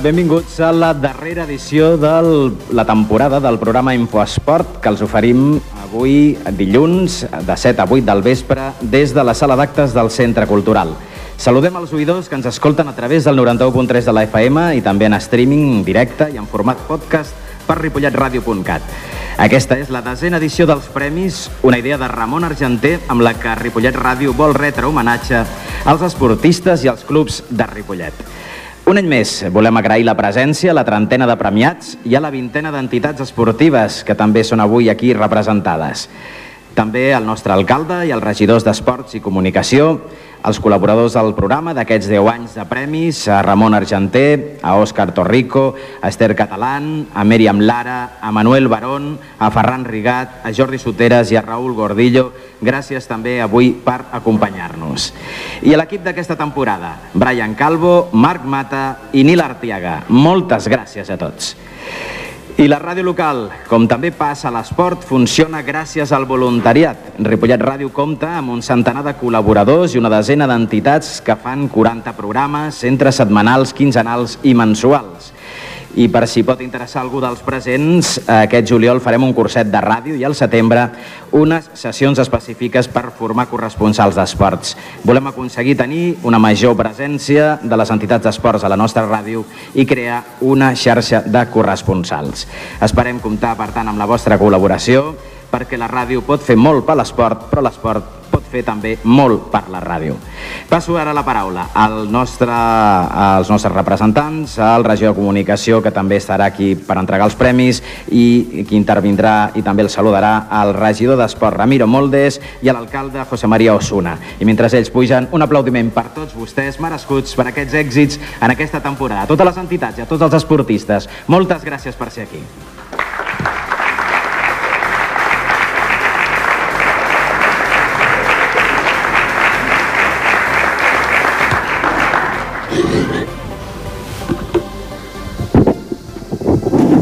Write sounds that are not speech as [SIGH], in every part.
Benvinguts a la darrera edició de la temporada del programa Infoesport que els oferim avui dilluns de 7 a 8 del vespre des de la sala d'actes del Centre Cultural. Saludem els oïdors que ens escolten a través del 91.3 de la FM i també en streaming directe i en format podcast per ripolletradio.cat. Aquesta és la desena edició dels Premis, una idea de Ramon Argenter amb la que Ripollet Ràdio vol retre homenatge als esportistes i als clubs de Ripollet. Un any més volem agrair la presència a la trentena de premiats i a la vintena d'entitats esportives que també són avui aquí representades. També al nostre alcalde i als regidors d'Esports i Comunicació, els col·laboradors del programa d'aquests 10 anys de premis, a Ramon Argenter, a Òscar Torrico, a Esther Catalán, a Mèriam Lara, a Manuel Barón, a Ferran Rigat, a Jordi Soteres i a Raül Gordillo. Gràcies també avui per acompanyar-nos. I a l'equip d'aquesta temporada, Brian Calvo, Marc Mata i Nil Artiaga. Moltes gràcies a tots. I la ràdio local, com també passa a l'esport, funciona gràcies al voluntariat. Ripollet Ràdio compta amb un centenar de col·laboradors i una desena d'entitats que fan 40 programes entre setmanals, quinzenals i mensuals. I per si pot interessar algú dels presents, aquest juliol farem un curset de ràdio i al setembre unes sessions específiques per formar corresponsals d'esports. Volem aconseguir tenir una major presència de les entitats d'esports a la nostra ràdio i crear una xarxa de corresponsals. Esperem comptar, per tant, amb la vostra col·laboració perquè la ràdio pot fer molt per l'esport, però l'esport pot fer també molt per la ràdio. Passo ara la paraula al nostre, als nostres representants, al regidor de comunicació, que també estarà aquí per entregar els premis, i qui intervindrà i també el saludarà al regidor d'Esport, Ramiro Moldes, i a l'alcalde José María Osuna. I mentre ells pugen, un aplaudiment per tots vostès, merescuts per aquests èxits en aquesta temporada. A totes les entitats i a tots els esportistes, moltes gràcies per ser aquí.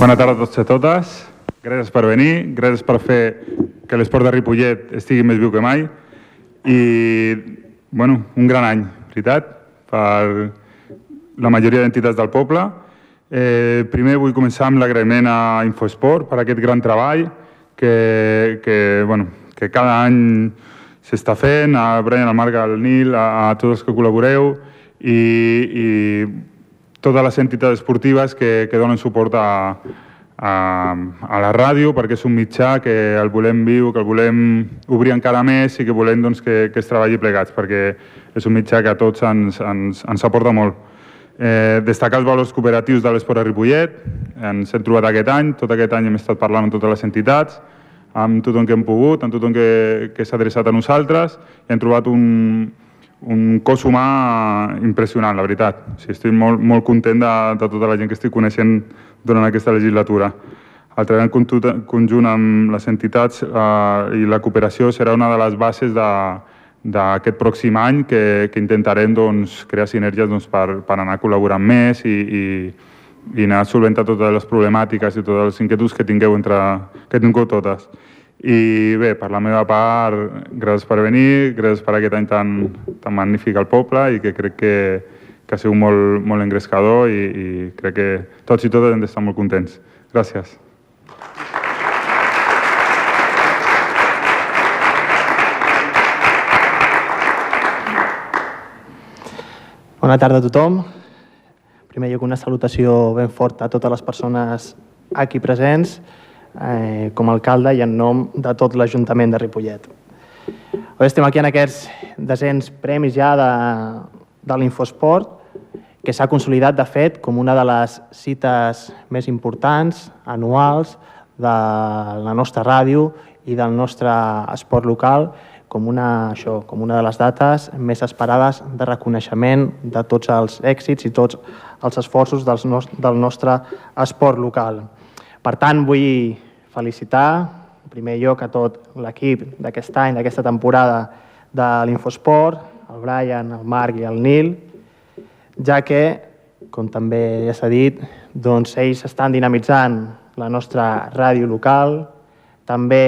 Bona tarda a tots i a totes. Gràcies per venir, gràcies per fer que l'esport de Ripollet estigui més viu que mai. I, bueno, un gran any, veritat, per la majoria d'entitats del poble. Eh, primer vull començar amb l'agraïment a Infosport per aquest gran treball que, que, bueno, que cada any s'està fent, a Brian, al Marc, al Nil, a, a tots els que col·laboreu i, i totes les entitats esportives que, que donen suport a, a, a la ràdio perquè és un mitjà que el volem viu, que el volem obrir encara més i que volem doncs, que, que es treballi plegats perquè és un mitjà que a tots ens, ens, ens aporta molt. Eh, destacar els valors cooperatius de l'esport a Ripollet, ens hem trobat aquest any, tot aquest any hem estat parlant amb totes les entitats, amb tothom que hem pogut, amb tothom que, que s'ha adreçat a nosaltres, hem trobat un, un cos humà impressionant, la veritat. O sigui, estic molt, molt content de, de tota la gent que estic coneixent durant aquesta legislatura. El treball conjunt amb les entitats eh, i la cooperació serà una de les bases d'aquest pròxim any que, que intentarem doncs, crear sinergies doncs, per, per anar col·laborant més i, i, i anar solventant totes les problemàtiques i totes les inquietuds que tingueu entre, que tingueu totes. I bé, per la meva part, gràcies per venir, gràcies per aquest any tan, tan magnífic al poble i que crec que, que ha sigut molt, molt engrescador i, i crec que tots i totes hem d'estar molt contents. Gràcies. Bona tarda a tothom. En primer lloc, una salutació ben forta a totes les persones aquí presents, eh, com a alcalde i en nom de tot l'Ajuntament de Ripollet. Avui estem aquí en aquests desens premis ja de, de l'Infosport, que s'ha consolidat, de fet, com una de les cites més importants, anuals, de la nostra ràdio i del nostre esport local, com una, això, com una de les dates més esperades de reconeixement de tots els èxits i tots els esforços dels nos, del nostre esport local. Per tant, vull felicitar, en primer lloc, a tot l'equip d'aquest any, d'aquesta temporada de l'Infosport, el Brian, el Marc i el Nil, ja que, com també ja s'ha dit, doncs ells estan dinamitzant la nostra ràdio local, també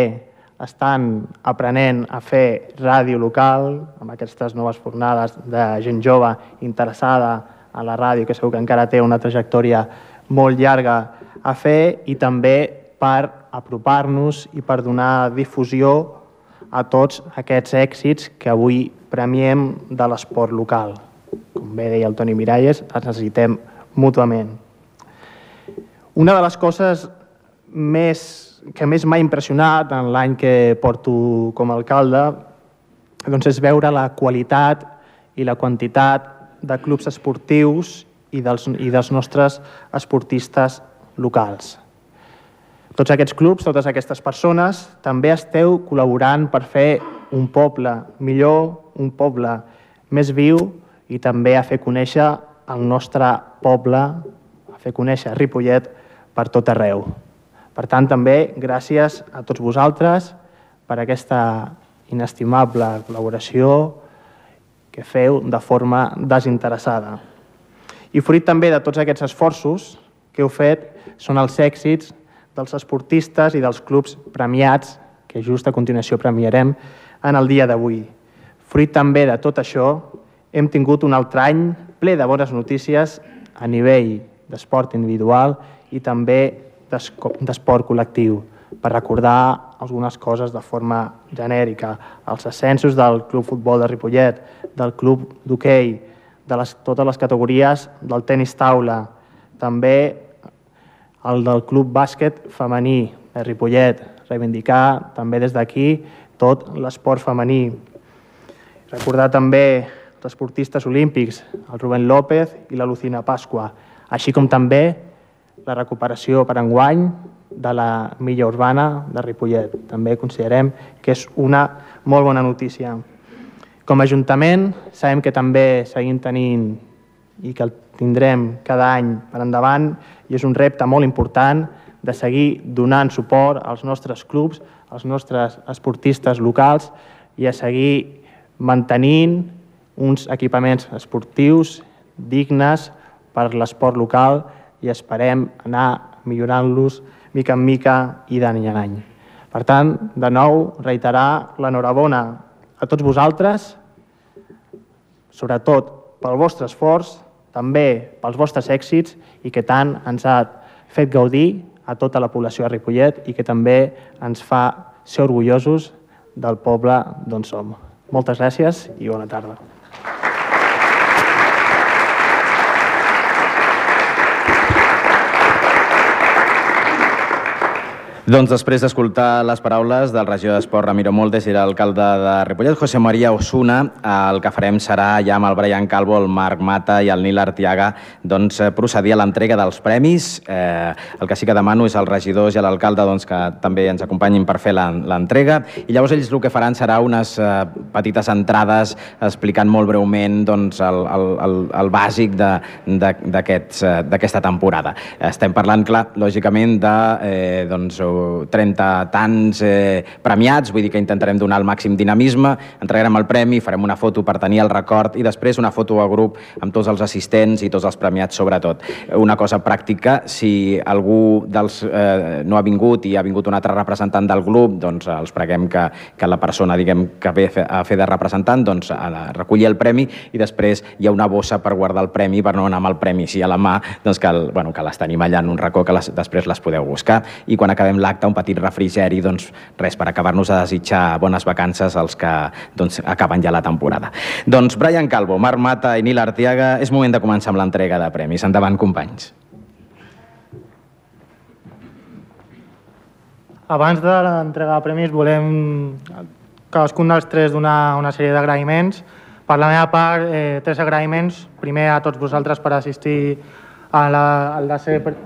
estan aprenent a fer ràdio local amb aquestes noves fornades de gent jove interessada a la ràdio, que segur que encara té una trajectòria molt llarga a fer, i també per apropar-nos i per donar difusió a tots aquests èxits que avui premiem de l'esport local. Com bé deia el Toni Miralles, els necessitem mútuament. Una de les coses més, que més m'ha impressionat en l'any que porto com a alcalde doncs és veure la qualitat i la quantitat de clubs esportius i dels, i dels nostres esportistes locals. Tots aquests clubs, totes aquestes persones, també esteu col·laborant per fer un poble millor, un poble més viu i també a fer conèixer el nostre poble, a fer conèixer Ripollet per tot arreu. Per tant, també gràcies a tots vosaltres per aquesta inestimable col·laboració que feu de forma desinteressada. I fruit també de tots aquests esforços que heu fet són els èxits dels esportistes i dels clubs premiats, que just a continuació premiarem en el dia d'avui. Fruit també de tot això, hem tingut un altre any ple de bones notícies a nivell d'esport individual i també d'esport col·lectiu per recordar algunes coses de forma genèrica. Els ascensos del Club Futbol de Ripollet, del Club d'Hockey, de les, totes les categories del tennis taula, també el del Club Bàsquet Femení de Ripollet, reivindicar també des d'aquí tot l'esport femení. Recordar també els esportistes olímpics, el Rubén López i la Lucina Pasqua, així com també la recuperació per enguany de la milla urbana de Ripollet. També considerem que és una molt bona notícia. Com a Ajuntament sabem que també seguim tenint i que el tindrem cada any per endavant i és un repte molt important de seguir donant suport als nostres clubs, als nostres esportistes locals i a seguir mantenint uns equipaments esportius dignes per l'esport local i esperem anar millorant-los mica en mica i d'any en any. Per tant, de nou, reiterar l'enhorabona a tots vosaltres, sobretot pel vostre esforç, també pels vostres èxits i que tant ens ha fet gaudir a tota la població de Ripollet i que també ens fa ser orgullosos del poble d'on som. Moltes gràcies i bona tarda. Doncs després d'escoltar les paraules del regidor d'Esport Ramiro Moldes i l'alcalde de Ripollet, José María Osuna, el que farem serà ja amb el Brian Calvo, el Marc Mata i el Nil Artiaga doncs, eh, procedir a l'entrega dels premis. Eh, el que sí que demano és als regidors i a l'alcalde doncs, que també ens acompanyin per fer l'entrega. I llavors ells el que faran serà unes eh, petites entrades explicant molt breument doncs, el, el, el, el bàsic eh, d'aquesta aquest, temporada. Estem parlant, clar, lògicament, de eh, doncs, 30 tants eh, premiats, vull dir que intentarem donar el màxim dinamisme, entregarem el premi, farem una foto per tenir el record i després una foto a grup amb tots els assistents i tots els premiats sobretot. Una cosa pràctica, si algú dels, eh, no ha vingut i ha vingut un altre representant del grup, doncs els preguem que, que la persona diguem, que ve a fer de representant doncs, a recollir el premi i després hi ha una bossa per guardar el premi per no anar amb el premi així a la mà, doncs que, el, bueno, que les tenim allà en un racó que les, després les podeu buscar. I quan acabem l'acte un petit refrigeri, doncs res, per acabar-nos a desitjar bones vacances als que doncs, acaben ja la temporada. Doncs Brian Calvo, Marc Mata i Nil Artiaga, és moment de començar amb l'entrega de premis. Endavant, companys. Abans de l'entrega de premis volem cadascun dels tres donar una sèrie d'agraïments. Per la meva part, eh, tres agraïments. Primer a tots vosaltres per assistir a la, a la,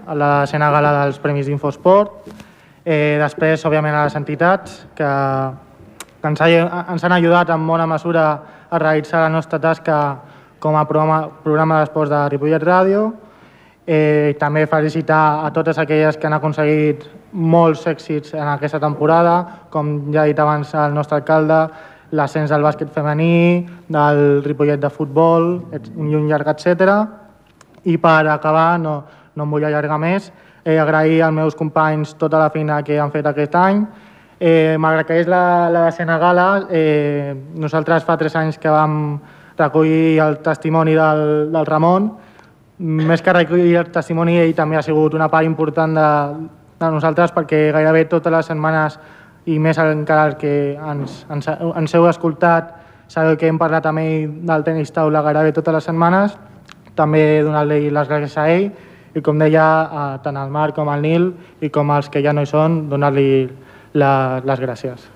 a la cena gala dels Premis d'Infosport. Eh, després, òbviament, a les entitats que, que ens, ha, ens han ajudat en bona mesura a realitzar la nostra tasca com a programa, programa d'esports de Ripollet Ràdio. Eh, també felicitar a totes aquelles que han aconseguit molts èxits en aquesta temporada, com ja ha dit abans el nostre alcalde, l'ascens del bàsquet femení, del Ripollet de futbol, un llarg, etc. I per acabar, no, no em vull allargar més, eh, agrair als meus companys tota la feina que han fet aquest any. Eh, malgrat que és la, la decena gala, eh, nosaltres fa tres anys que vam recollir el testimoni del, del Ramon, més que recollir el testimoni, ell també ha sigut una part important de, de nosaltres perquè gairebé totes les setmanes i més encara el que ens, ens, ens heu escoltat, sabeu que hem parlat amb ell del tenis taula gairebé totes les setmanes, també donar-li les gràcies a ell i com deia, tant al Marc com al Nil i com als que ja no hi són, donar-li les gràcies.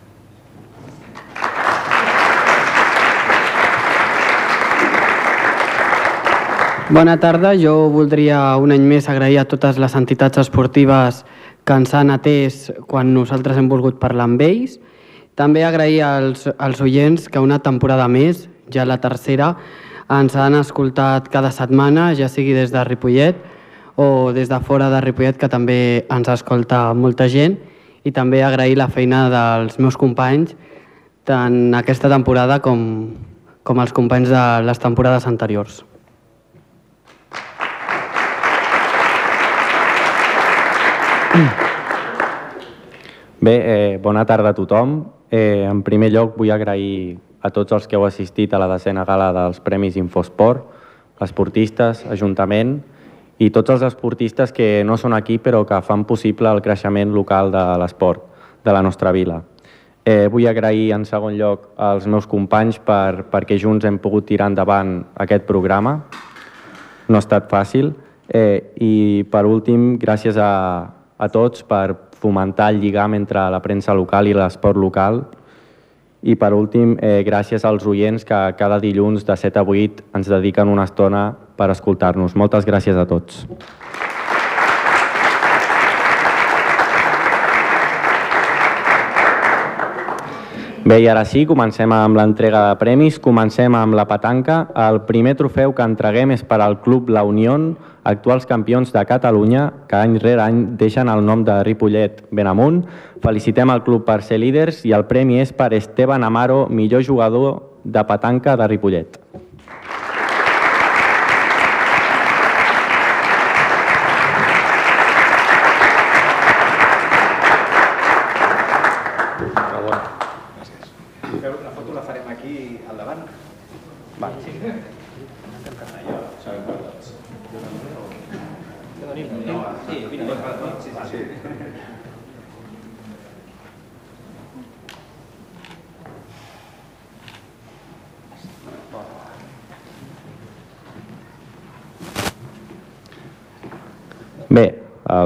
Bona tarda. Jo voldria un any més agrair a totes les entitats esportives que ens han atès quan nosaltres hem volgut parlar amb ells. També agrair als, als oients que una temporada més, ja la tercera, ens han escoltat cada setmana, ja sigui des de Ripollet o des de fora de Ripollet, que també ens escolta molta gent, i també agrair la feina dels meus companys tant aquesta temporada com, com els companys de les temporades anteriors. Bé, eh, bona tarda a tothom. Eh, en primer lloc vull agrair a tots els que heu assistit a la decena gala dels Premis Infosport, esportistes, Ajuntament i tots els esportistes que no són aquí però que fan possible el creixement local de l'esport de la nostra vila. Eh, vull agrair en segon lloc als meus companys per, perquè junts hem pogut tirar endavant aquest programa. No ha estat fàcil. Eh, I per últim, gràcies a, a tots per fomentar el lligam entre la premsa local i l'esport local. I per últim, eh, gràcies als oients que cada dilluns de 7 a 8 ens dediquen una estona per escoltar-nos. Moltes gràcies a tots. Bé, i ara sí, comencem amb l'entrega de premis. Comencem amb la petanca. El primer trofeu que entreguem és per al Club La Unió, actuals campions de Catalunya, que any rere any deixen el nom de Ripollet ben amunt. Felicitem el club per ser líders i el premi és per Esteban Amaro, millor jugador de petanca de Ripollet.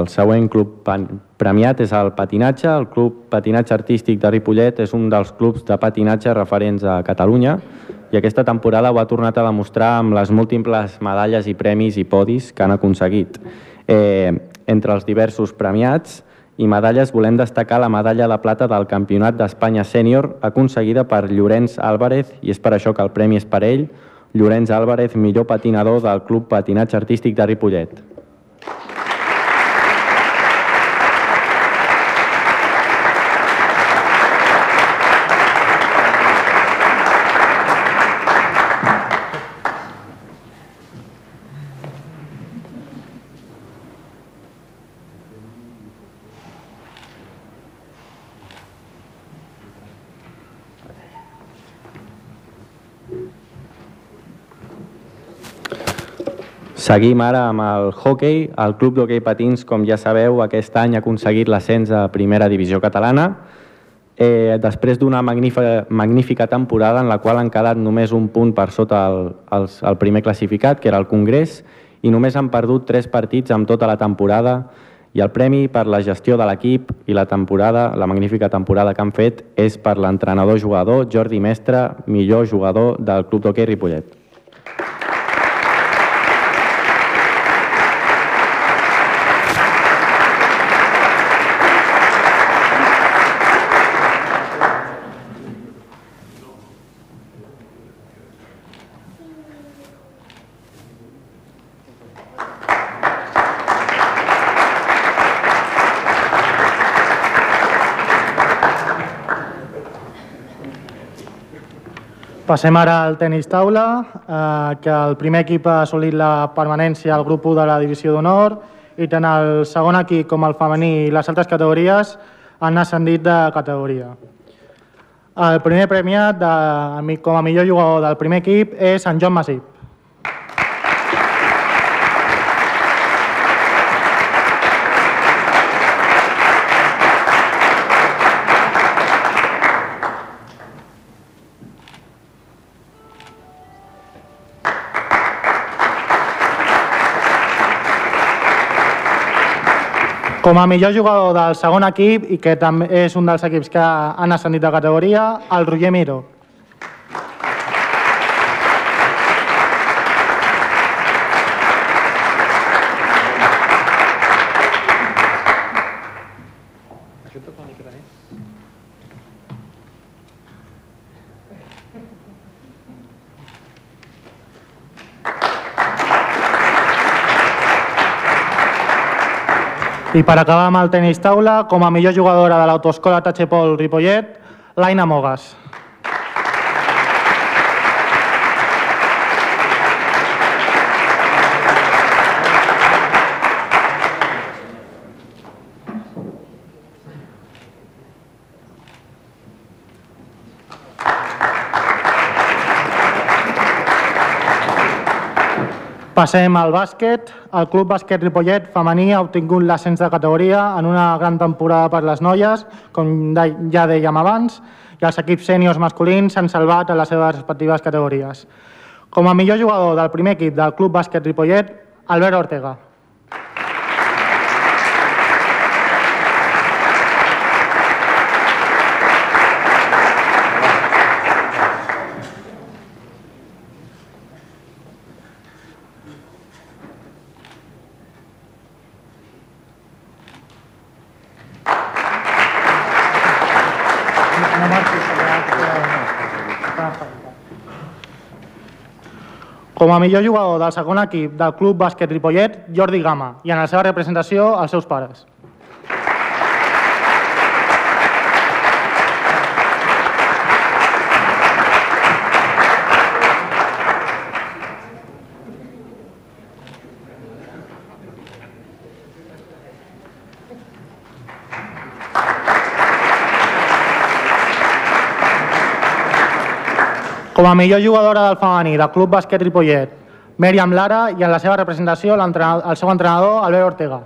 El següent club premiat és el patinatge. El Club Patinatge Artístic de Ripollet és un dels clubs de patinatge referents a Catalunya i aquesta temporada ho ha tornat a demostrar amb les múltiples medalles i premis i podis que han aconseguit. Eh, entre els diversos premiats i medalles volem destacar la medalla de plata del Campionat d'Espanya Sènior aconseguida per Llorenç Álvarez i és per això que el premi és per ell, Llorenç Álvarez, millor patinador del Club Patinatge Artístic de Ripollet. Seguim ara amb el hockey. El Club d'Hockey Patins, com ja sabeu, aquest any ha aconseguit l'ascens a primera divisió catalana eh, després d'una magnífica, magnífica temporada en la qual han quedat només un punt per sota el, el, el primer classificat, que era el Congrés, i només han perdut tres partits amb tota la temporada i el premi per la gestió de l'equip i la temporada, la magnífica temporada que han fet, és per l'entrenador jugador Jordi Mestre, millor jugador del Club d'Hockey Ripollet. Passem ara al tenis taula, eh, que el primer equip ha assolit la permanència al grup 1 de la divisió d'honor i tant el segon equip com el femení i les altres categories han ascendit de categoria. El primer premiat de, com a millor jugador del primer equip és en Joan Masip. Com a millor jugador del segon equip i que també és un dels equips que han ascendit de categoria, el Roger Miro. I per acabar amb el tenis taula, com a millor jugadora de l'autoescola Tachepol Ripollet, l'Aina Mogas. Passem al bàsquet. El Club Bàsquet Ripollet femení ha obtingut l'ascens de categoria en una gran temporada per les noies, com ja dèiem abans, i els equips sèniors masculins s'han salvat a les seves respectives categories. Com a millor jugador del primer equip del Club Bàsquet Ripollet, Albert Ortega. Com a millor jugador del segon equip del Club Bàsquet Ripollet, Jordi Gama, i en la seva representació, els seus pares. Com a millor jugadora del femení del Club Bàsquet Ripollet, Mèriam Lara, i en la seva representació, el seu entrenador, Albert Ortega.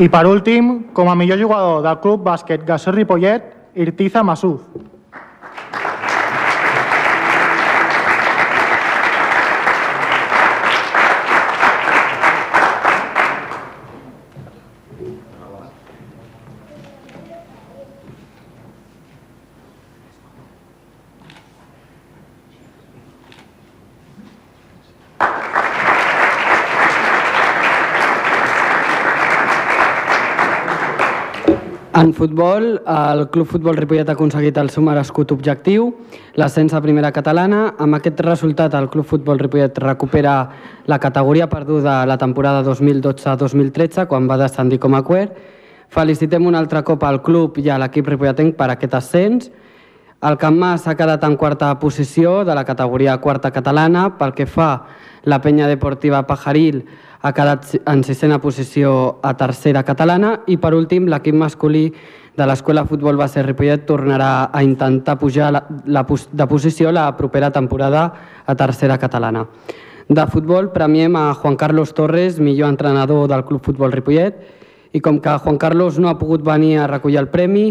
I per últim, com a millor jugador del Club Bàsquet Gasó Ripollet, Irtiza Masuz. En futbol, el Club Futbol Ripollet ha aconseguit el seu merescut objectiu, l'ascens a primera catalana. Amb aquest resultat, el Club Futbol Ripollet recupera la categoria perduda la temporada 2012-2013, quan va descendir com a quer. Felicitem un altre cop al club i a l'equip ripolletenc per aquest ascens. El Camp Mas ha quedat en quarta posició de la categoria quarta catalana. Pel que fa la penya deportiva Pajaril ha quedat en sisena posició a tercera catalana i per últim l'equip masculí de l'Escola Futbol Base Ripollet tornarà a intentar pujar la, la, de posició la propera temporada a tercera catalana. De futbol premiem a Juan Carlos Torres, millor entrenador del Club Futbol Ripollet, i com que Juan Carlos no ha pogut venir a recollir el premi,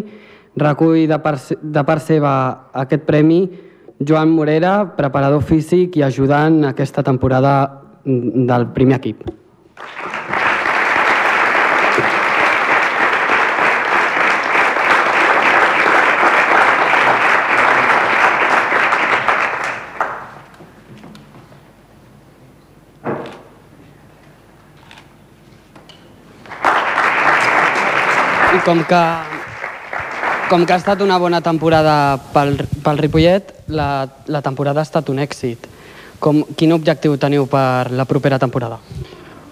recull de part, de part seva aquest premi Joan Morera, preparador físic i ajudant aquesta temporada del primer equip. I com que, com que ha estat una bona temporada pel, pel Ripollet, la, la temporada ha estat un èxit. Com, quin objectiu teniu per la propera temporada?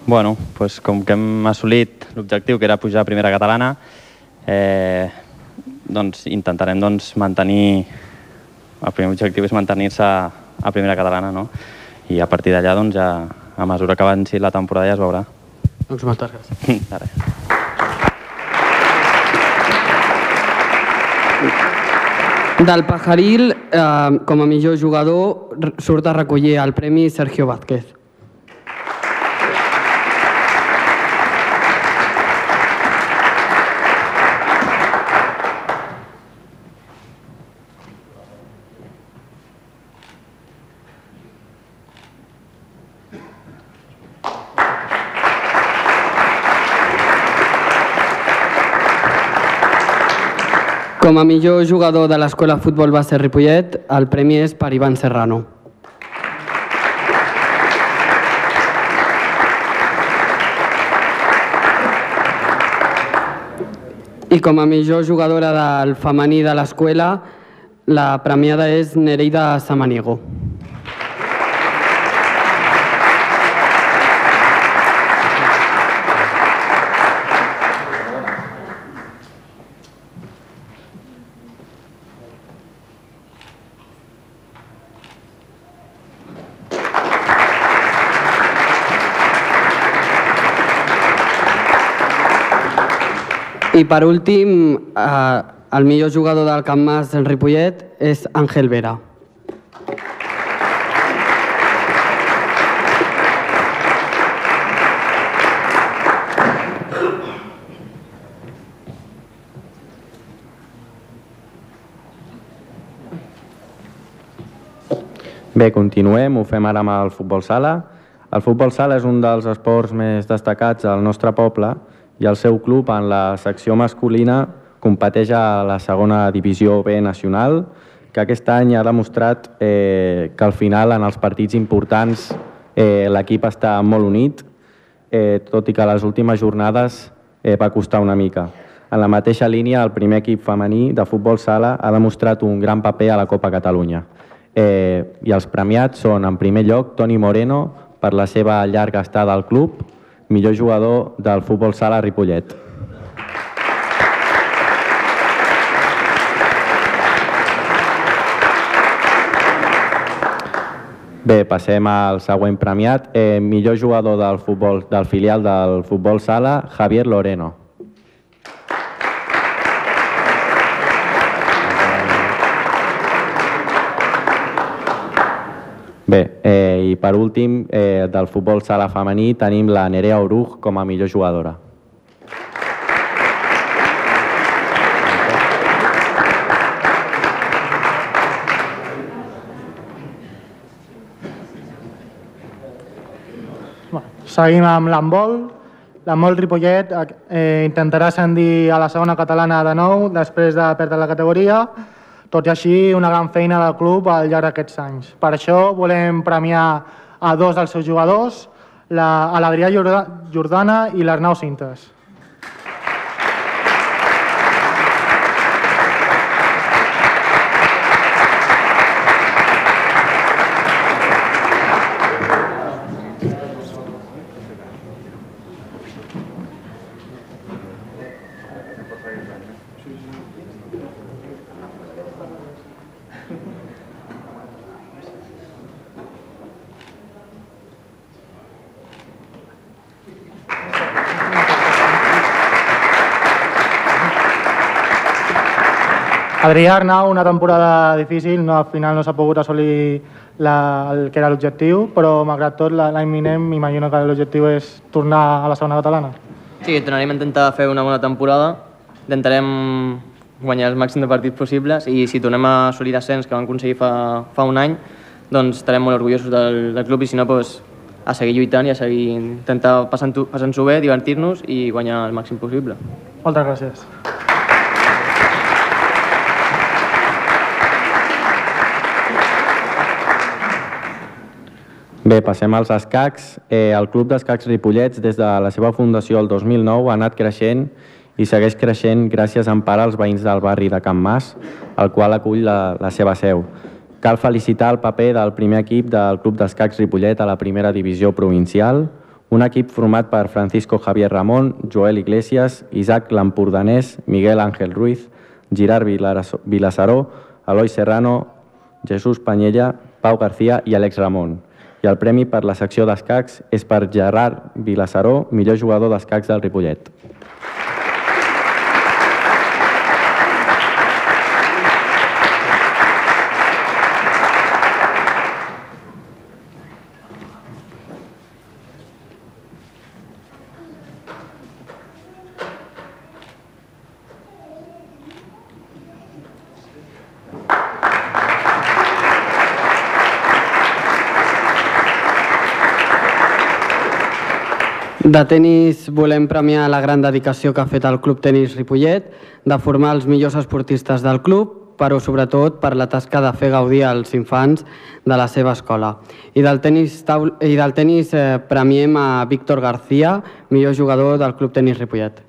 Bueno, pues com que hem assolit l'objectiu, que era pujar a primera catalana, eh, doncs intentarem doncs, mantenir... El primer objectiu és mantenir-se a primera catalana, no? I a partir d'allà, doncs, ja, a mesura que avanci la temporada ja es veurà. Doncs moltes gràcies. [LAUGHS] De res. Del Pajaril, eh, com a millor jugador, surt a recollir el premi Sergio Vázquez. Com a millor jugador de l'Escola Futbol Base Ripollet, el premi és per Ivan Serrano. I com a millor jugadora del femení de l'escola, la premiada és Nereida Samaniego. Per últim, eh, el millor jugador del Camp Mas del Ripollet és Àngel Vera. Bé, continuem, ho fem ara amb el futbol sala. El futbol sala és un dels esports més destacats al nostre poble i el seu club en la secció masculina competeix a la segona divisió B nacional, que aquest any ha demostrat eh, que al final en els partits importants eh, l'equip està molt unit, eh, tot i que les últimes jornades eh, va costar una mica. En la mateixa línia, el primer equip femení de futbol sala ha demostrat un gran paper a la Copa Catalunya. Eh, I els premiats són, en primer lloc, Toni Moreno, per la seva llarga estada al club, millor jugador del futbol sala Ripollet. Bé, passem al següent premiat. Eh, millor jugador del, futbol, del filial del futbol sala, Javier Loreno. Bé, eh, i per últim, eh, del futbol sala femení tenim la Nerea Oruj com a millor jugadora. Seguim amb l'handbol. L'handbol Ripollet eh, intentarà ascendir a la segona catalana de nou després de perdre la categoria, tot i així una gran feina del club al llarg d'aquests anys. Per això volem premiar a dos dels seus jugadors, l'Adrià Jordana i l'Arnau Cintes. Adrià Arnau, una temporada difícil, no, al final no s'ha pogut assolir la, el que era l'objectiu, però malgrat tot l'any vinent m'imagino que l'objectiu és tornar a la segona catalana. Sí, tornarem a intentar fer una bona temporada, intentarem guanyar el màxim de partits possibles i si tornem a assolir l'ascens que vam aconseguir fa, fa un any, doncs estarem molt orgullosos del, del club i si no, doncs, a seguir lluitant i a seguir intentar passar-nos passant bé, divertir-nos i guanyar el màxim possible. Moltes gràcies. Bé, passem als escacs. Eh, el Club d'Escacs Ripollets, des de la seva fundació el 2009, ha anat creixent i segueix creixent gràcies en part als veïns del barri de Can Mas, el qual acull la, la seva seu. Cal felicitar el paper del primer equip del Club d'Escacs Ripollet a la primera divisió provincial, un equip format per Francisco Javier Ramon, Joel Iglesias, Isaac Lampordanès, Miguel Ángel Ruiz, Girard Vilasaró, Eloi Serrano, Jesús Panyella, Pau García i Àlex Ramon i el premi per la secció d'escacs és per Gerard Vilassaró, millor jugador d'escacs del Ripollet. De tennis volem premiar la gran dedicació que ha fet el Club Tenis Ripollet de formar els millors esportistes del club, però sobretot per la tasca de fer gaudir als infants de la seva escola. I del tenis, taul i del tenis eh, premiem a Víctor García, millor jugador del Club Tenis Ripollet.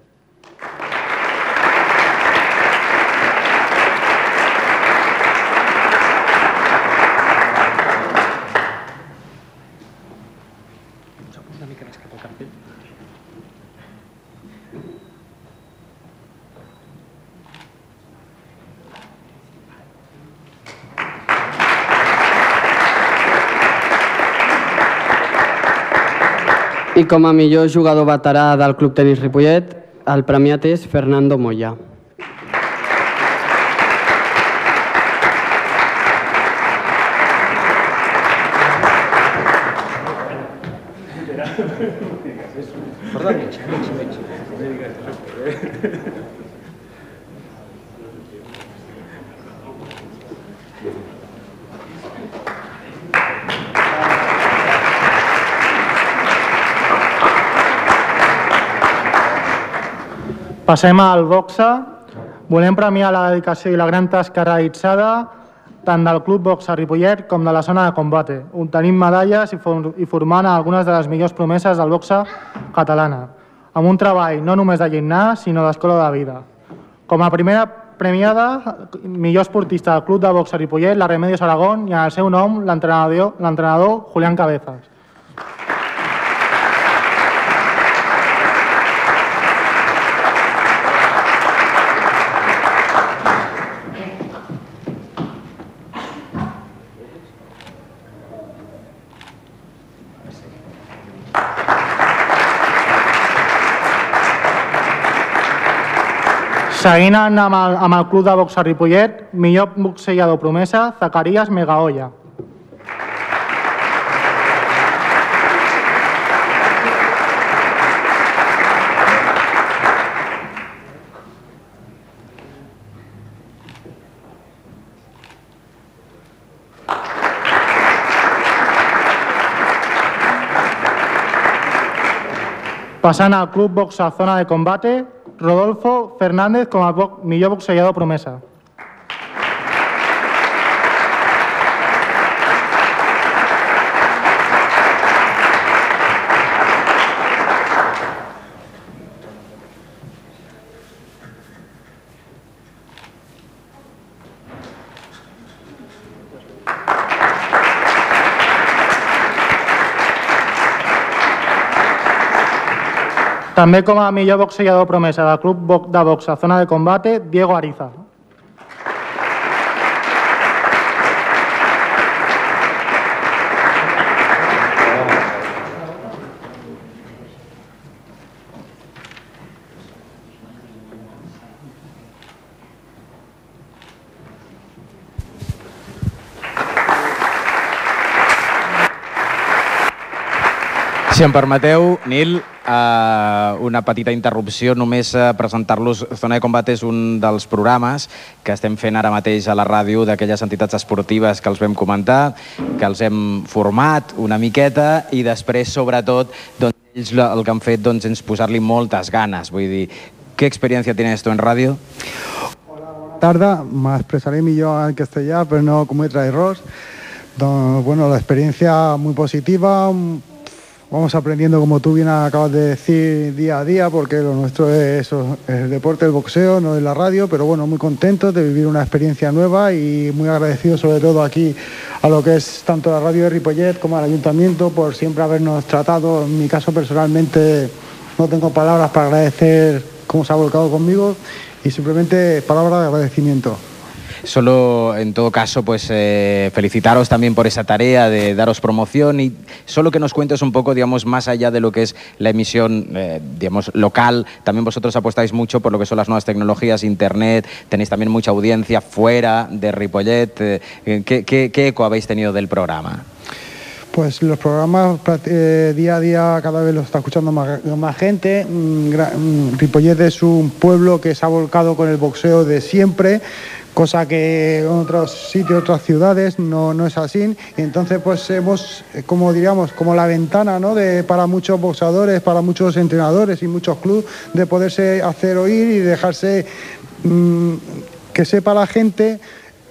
I com a millor jugador veterà del Club Tenis Ripollet, el premiat és Fernando Moya. Passem al boxa. Volem premiar la dedicació i la gran tasca realitzada tant del Club Boxa Ripollet com de la zona de combate, obtenint medalles i, for i formant algunes de les millors promeses del boxa catalana, amb un treball no només de gimnàs, sinó d'escola de vida. Com a primera premiada, millor esportista del Club de Boxa Ripollet, la Remedios Aragón, i en el seu nom l'entrenador Julián Cabezas. Seguint amb el, amb el club de boxa Ripollet, millor boxejador promesa, Zacarías Megaolla. Passant al club boxa zona de combate, Rodolfo Fernández com a bo millor boxejador promesa. També com a millor boxejador promesa del Club de Boxa Zona de Combate, Diego Ariza. Si em permeteu, Nil, eh, una petita interrupció, només eh, presentar-los. Zona de Combat és un dels programes que estem fent ara mateix a la ràdio d'aquelles entitats esportives que els vam comentar, que els hem format una miqueta i després, sobretot, doncs, ells el que han fet doncs, és posar-li moltes ganes. Vull dir, què experiència tienes tu en ràdio? tarda, me millor en castellà, pero no cometer errores. Don- Bueno, la experiencia muy positiva, vamos aprendiendo, como tú bien acabas de decir, día a día, porque lo nuestro es el deporte, el boxeo, no es la radio, pero bueno, muy contentos de vivir una experiencia nueva y muy agradecidos sobre todo aquí a lo que es tanto la radio de Ripollet como al ayuntamiento por siempre habernos tratado. En mi caso personalmente no tengo palabras para agradecer cómo se ha volcado conmigo y simplemente palabras de agradecimiento. Solo, en todo caso, pues eh, felicitaros también por esa tarea de daros promoción y solo que nos cuentes un poco, digamos, más allá de lo que es la emisión, eh, digamos, local. También vosotros apostáis mucho por lo que son las nuevas tecnologías, Internet, tenéis también mucha audiencia fuera de Ripollet. eh, ¿qué, eco habéis tenido del programa? Pues los programas eh, día a día cada vez los está escuchando más, gente. Mm, mm, Ripollet es un pueblo que se ha volcado con el boxeo de siempre, cosa que en otros sitios, otras ciudades no, no es así. Y entonces pues hemos, eh, como diríamos, como la ventana ¿no? de, para muchos boxadores, para muchos entrenadores y muchos clubes de poderse hacer oír y dejarse mm, que sepa la gente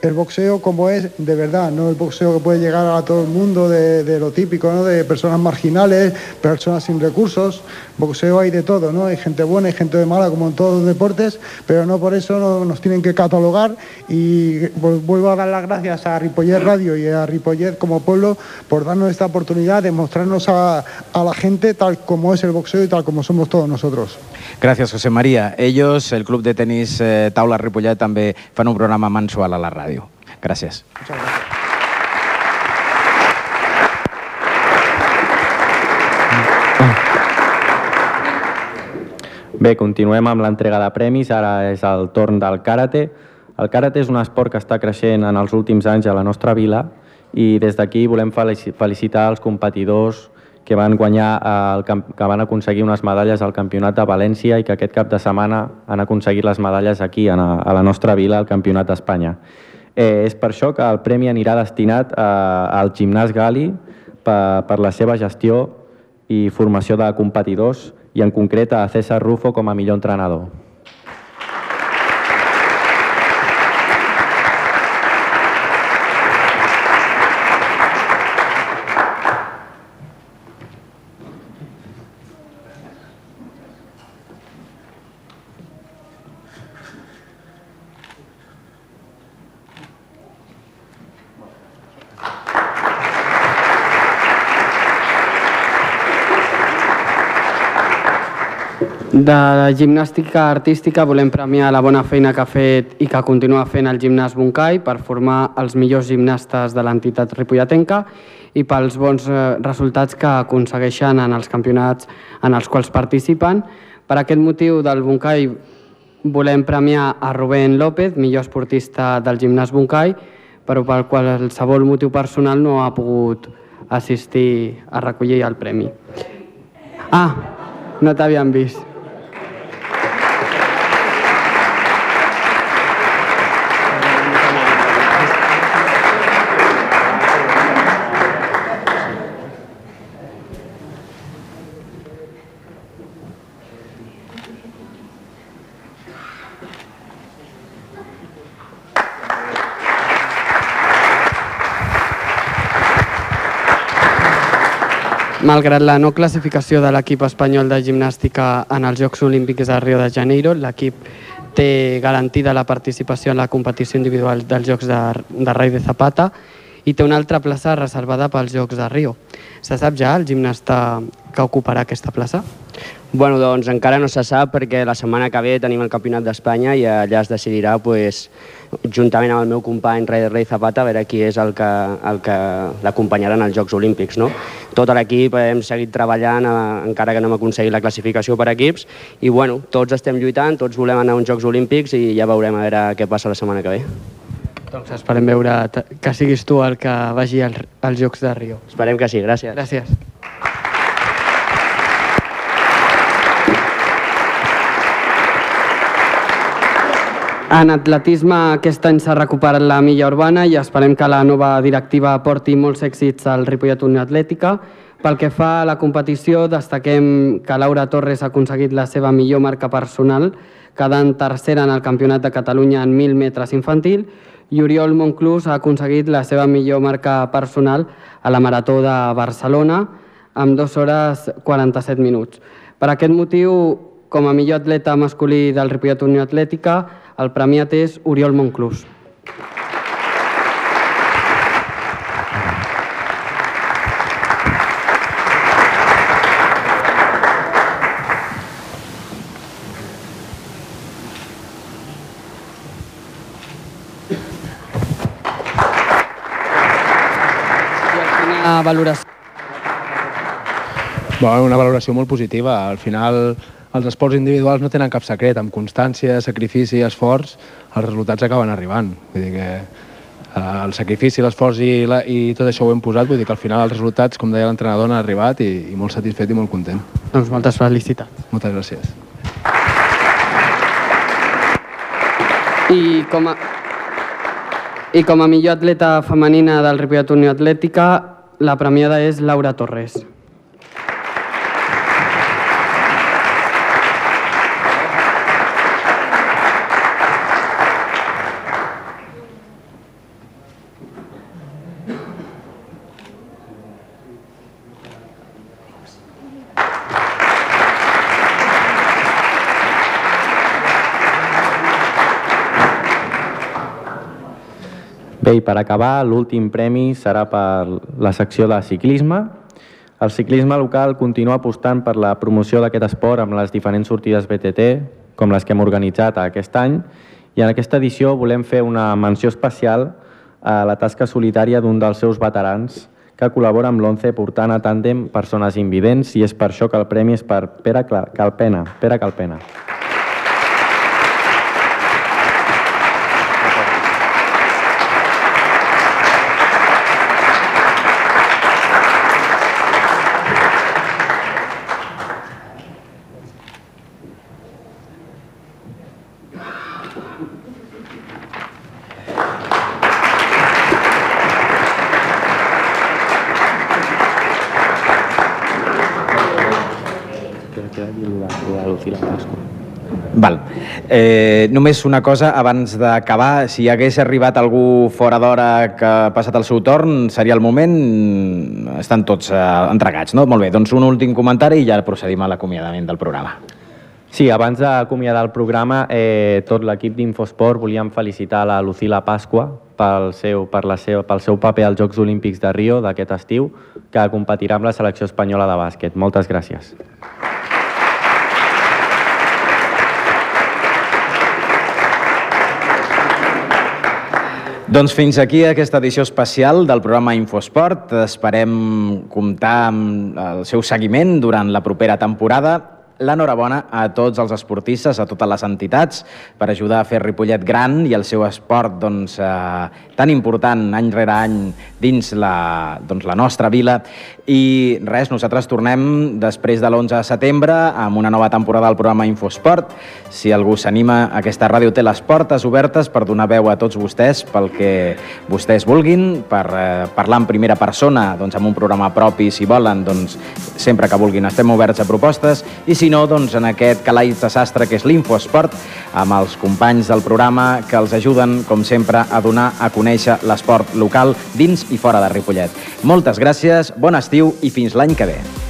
el boxeo como es de verdad, no el boxeo que puede llegar a todo el mundo de, lo típico, ¿no? de personas marginales, personas sin recursos. Boxeo hay de todo, ¿no? Hay gente buena y gente de mala como en todos los deportes, pero no por eso no, nos tienen que catalogar y vuelvo a dar las gracias a Ripollet Radio y a Ripollet como pueblo por darnos esta oportunidad de mostrarnos a, la gente tal como es el boxeo y tal como somos todos nosotros. Gracias, José María. Ellos, el Club de Tenis eh, Taula Ripollet, també fan un programa mensual a la ràdio ràdio. Gràcies. Bé, continuem amb l'entrega de premis. Ara és el torn del karate. El karate és un esport que està creixent en els últims anys a la nostra vila i des d'aquí volem felicitar els competidors que van guanyar, el, que van aconseguir unes medalles al Campionat de València i que aquest cap de setmana han aconseguit les medalles aquí, a la nostra vila, al Campionat d'Espanya. Eh, és per això que el premi anirà destinat a, al gimnàs Gali per, per la seva gestió i formació de competidors i en concret a César Rufo com a millor entrenador. De la gimnàstica artística volem premiar la bona feina que ha fet i que continua fent el gimnàs Buncai per formar els millors gimnastes de l'entitat ripollatenca i pels bons eh, resultats que aconsegueixen en els campionats en els quals participen. Per aquest motiu del Buncai volem premiar a Rubén López, millor esportista del gimnàs Buncai, però pel qualsevol motiu personal no ha pogut assistir a recollir el premi. Ah, no t'havien vist. Malgrat la no classificació de l'equip espanyol de gimnàstica en els Jocs Olímpics de Rio de Janeiro, l'equip té garantida la participació en la competició individual dels Jocs de, de Rei de Zapata i té una altra plaça reservada pels Jocs de Rio. Se sap ja el gimnasta que ocuparà aquesta plaça? Bueno, doncs encara no se sap perquè la setmana que ve tenim el Campionat d'Espanya i allà es decidirà, pues, juntament amb el meu company Rei Rei Zapata, a veure qui és el que, el que l'acompanyarà en els Jocs Olímpics. No? Tot l'equip hem seguit treballant, eh, encara que no hem aconseguit la classificació per equips, i bueno, tots estem lluitant, tots volem anar a uns Jocs Olímpics i ja veurem a veure què passa la setmana que ve. Doncs esperem veure que siguis tu el que vagi als, als Jocs de Rio. Esperem que sí, gràcies. Gràcies. En atletisme aquest any s'ha recuperat la milla urbana i esperem que la nova directiva aporti molts èxits al Ripollet Unió Atlètica. Pel que fa a la competició, destaquem que Laura Torres ha aconseguit la seva millor marca personal, quedant tercera en el Campionat de Catalunya en 1.000 metres infantil, i Oriol Monclús ha aconseguit la seva millor marca personal a la Marató de Barcelona amb 2 hores 47 minuts. Per aquest motiu, com a millor atleta masculí del Ripollet Unió Atlètica, el premiat és Oriol Monclús. valoració? Bueno, una valoració molt positiva. Al final els esports individuals no tenen cap secret, amb constància, sacrifici, esforç, els resultats acaben arribant. Vull dir que eh, el sacrifici, l'esforç i, la, i tot això ho hem posat, vull dir que al final els resultats, com deia l'entrenador, han arribat i, i molt satisfet i molt content. Doncs moltes felicitats. Moltes gràcies. I com a, I com a millor atleta femenina del Ripollet Unió Atlètica, la premiada és Laura Torres. Per acabar, l'últim premi serà per la secció de ciclisme. El ciclisme local continua apostant per la promoció d'aquest esport amb les diferents sortides BTT, com les que hem organitzat aquest any, i en aquesta edició volem fer una menció especial a la tasca solitària d'un dels seus veterans que col·labora amb l'11 portant a tàndem persones invidents i és per això que el premi és per Pere Calpena. Pere Calpena. Només una cosa, abans d'acabar, si hagués arribat algú fora d'hora que ha passat el seu torn, seria el moment, estan tots eh, entregats, no? Molt bé, doncs un últim comentari i ja procedim a l'acomiadament del programa. Sí, abans d'acomiadar el programa, eh, tot l'equip d'Infosport volíem felicitar la Lucila Pasqua pel seu, per la seva, pel seu paper als Jocs Olímpics de Rio d'aquest estiu, que competirà amb la selecció espanyola de bàsquet. Moltes gràcies. Doncs fins aquí aquesta edició especial del programa Infosport. Esperem comptar amb el seu seguiment durant la propera temporada l'enhorabona a tots els esportistes, a totes les entitats, per ajudar a fer Ripollet gran i el seu esport doncs, eh, tan important any rere any dins la, doncs, la nostra vila. I res, nosaltres tornem després de l'11 de setembre amb una nova temporada del programa Infosport. Si algú s'anima, aquesta ràdio té les portes obertes per donar veu a tots vostès pel que vostès vulguin, per eh, parlar en primera persona doncs, amb un programa propi, si volen, doncs, sempre que vulguin estem oberts a propostes i si no, doncs, en aquest calaix de sastre que és l'Infosport, amb els companys del programa que els ajuden, com sempre, a donar a conèixer l'esport local dins i fora de Ripollet. Moltes gràcies, bon estiu i fins l'any que ve.